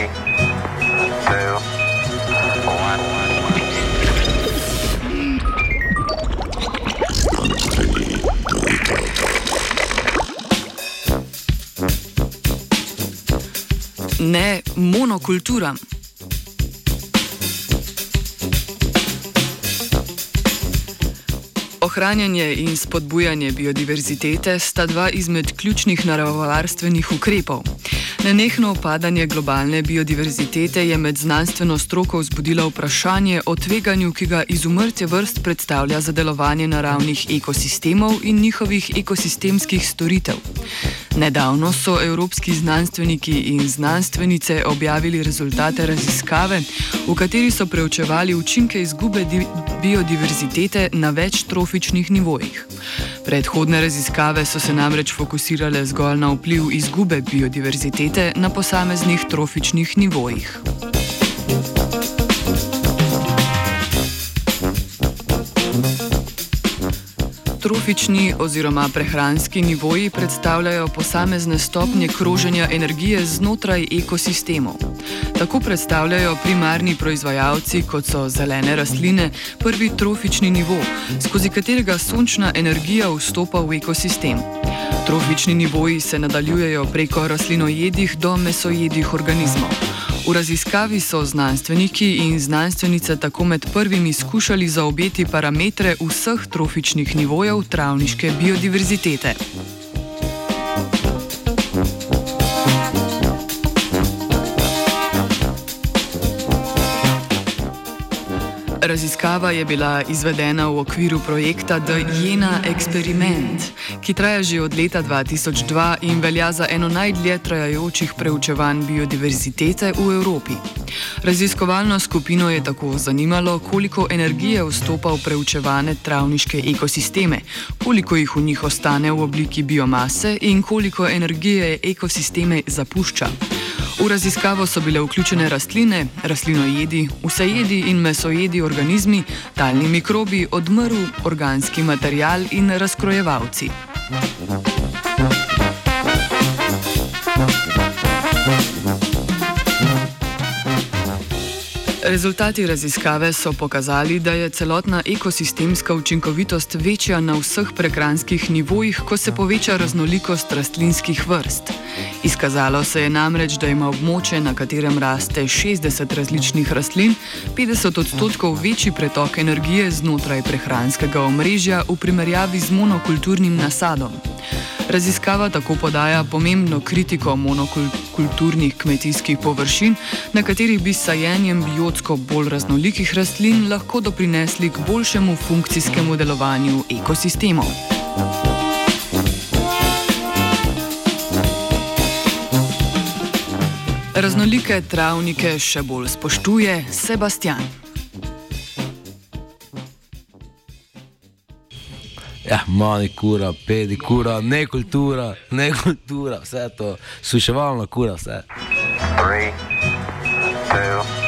Three, two, one. Ne monokultura. Ohranjanje in spodbujanje biodiverzitete sta dva izmed ključnih naravovarstvenih ukrepov. Nenehno opadanje globalne biodiverzitete je med znanstveno stroko vzbudilo vprašanje o tveganju, ki ga izumrtje vrst predstavlja za delovanje naravnih ekosistemov in njihovih ekosistemskih storitev. Nedavno so evropski znanstveniki in znanstvenice objavili rezultate raziskave, v kateri so preučevali učinke izgube biodiverzitete na več trofičnih nivojih. Predhodne raziskave so se namreč fokusirale zgolj na vpliv izgube biodiverzitete na posameznih trofičnih nivojih. Trofični oziroma prehranski nivoji predstavljajo posamezne stopnje kroženja energije znotraj ekosistemov. Tako predstavljajo primarni proizvajalci, kot so zelene rastline, prvi trofični nivo, skozi katerega sončna energija vstopa v ekosistem. Trofični nivoji se nadaljujejo preko rastlinojedih do mesojedih organizmov. V raziskavi so znanstveniki in znanstvenice tako med prvimi skušali zaobjeti parametre vseh trofičnih nivojev travniške biodiverzitete. Raziskava je bila izvedena v okviru projekta The Jena Experiment, ki traja že od leta 2002 in velja za eno najdlje trajajočih preučevanj biodiverzitete v Evropi. Raziskovalno skupino je tako zanimalo, koliko energije vstopa v preučevane travniške ekosisteme, koliko jih v njih ostane v obliki biomase in koliko energije ekosisteme zapušča. V raziskavo so bile vključene rastline, rastlinojedi, vsejedi in mesojedi organizmi, talni mikrobi, odmrl, organski material in razkrojevalci. Rezultati raziskave so pokazali, da je celotna ekosistemska učinkovitost večja na vseh prehranskih nivojih, ko se poveča raznolikost rastlinskih vrst. Izkazalo se je namreč, da ima območje, na katerem raste 60 različnih rastlin, 50 odstotkov večji pretok energije znotraj prehranskega omrežja v primerjavi z monokulturnim nasadom. Raziskava tako podaja pomembno kritiko monokulturnih kmetijskih površin, na katerih bi sajenjem biotsko bolj raznolikih rastlin lahko doprinesli k boljšemu funkcijskemu delovanju ekosistemov. Raznolike travnike še bolj spoštuje Sebastian. ja, manikura, pedikura, nekultura, nekultura, vse to, suševalna kura, vse. Three, two,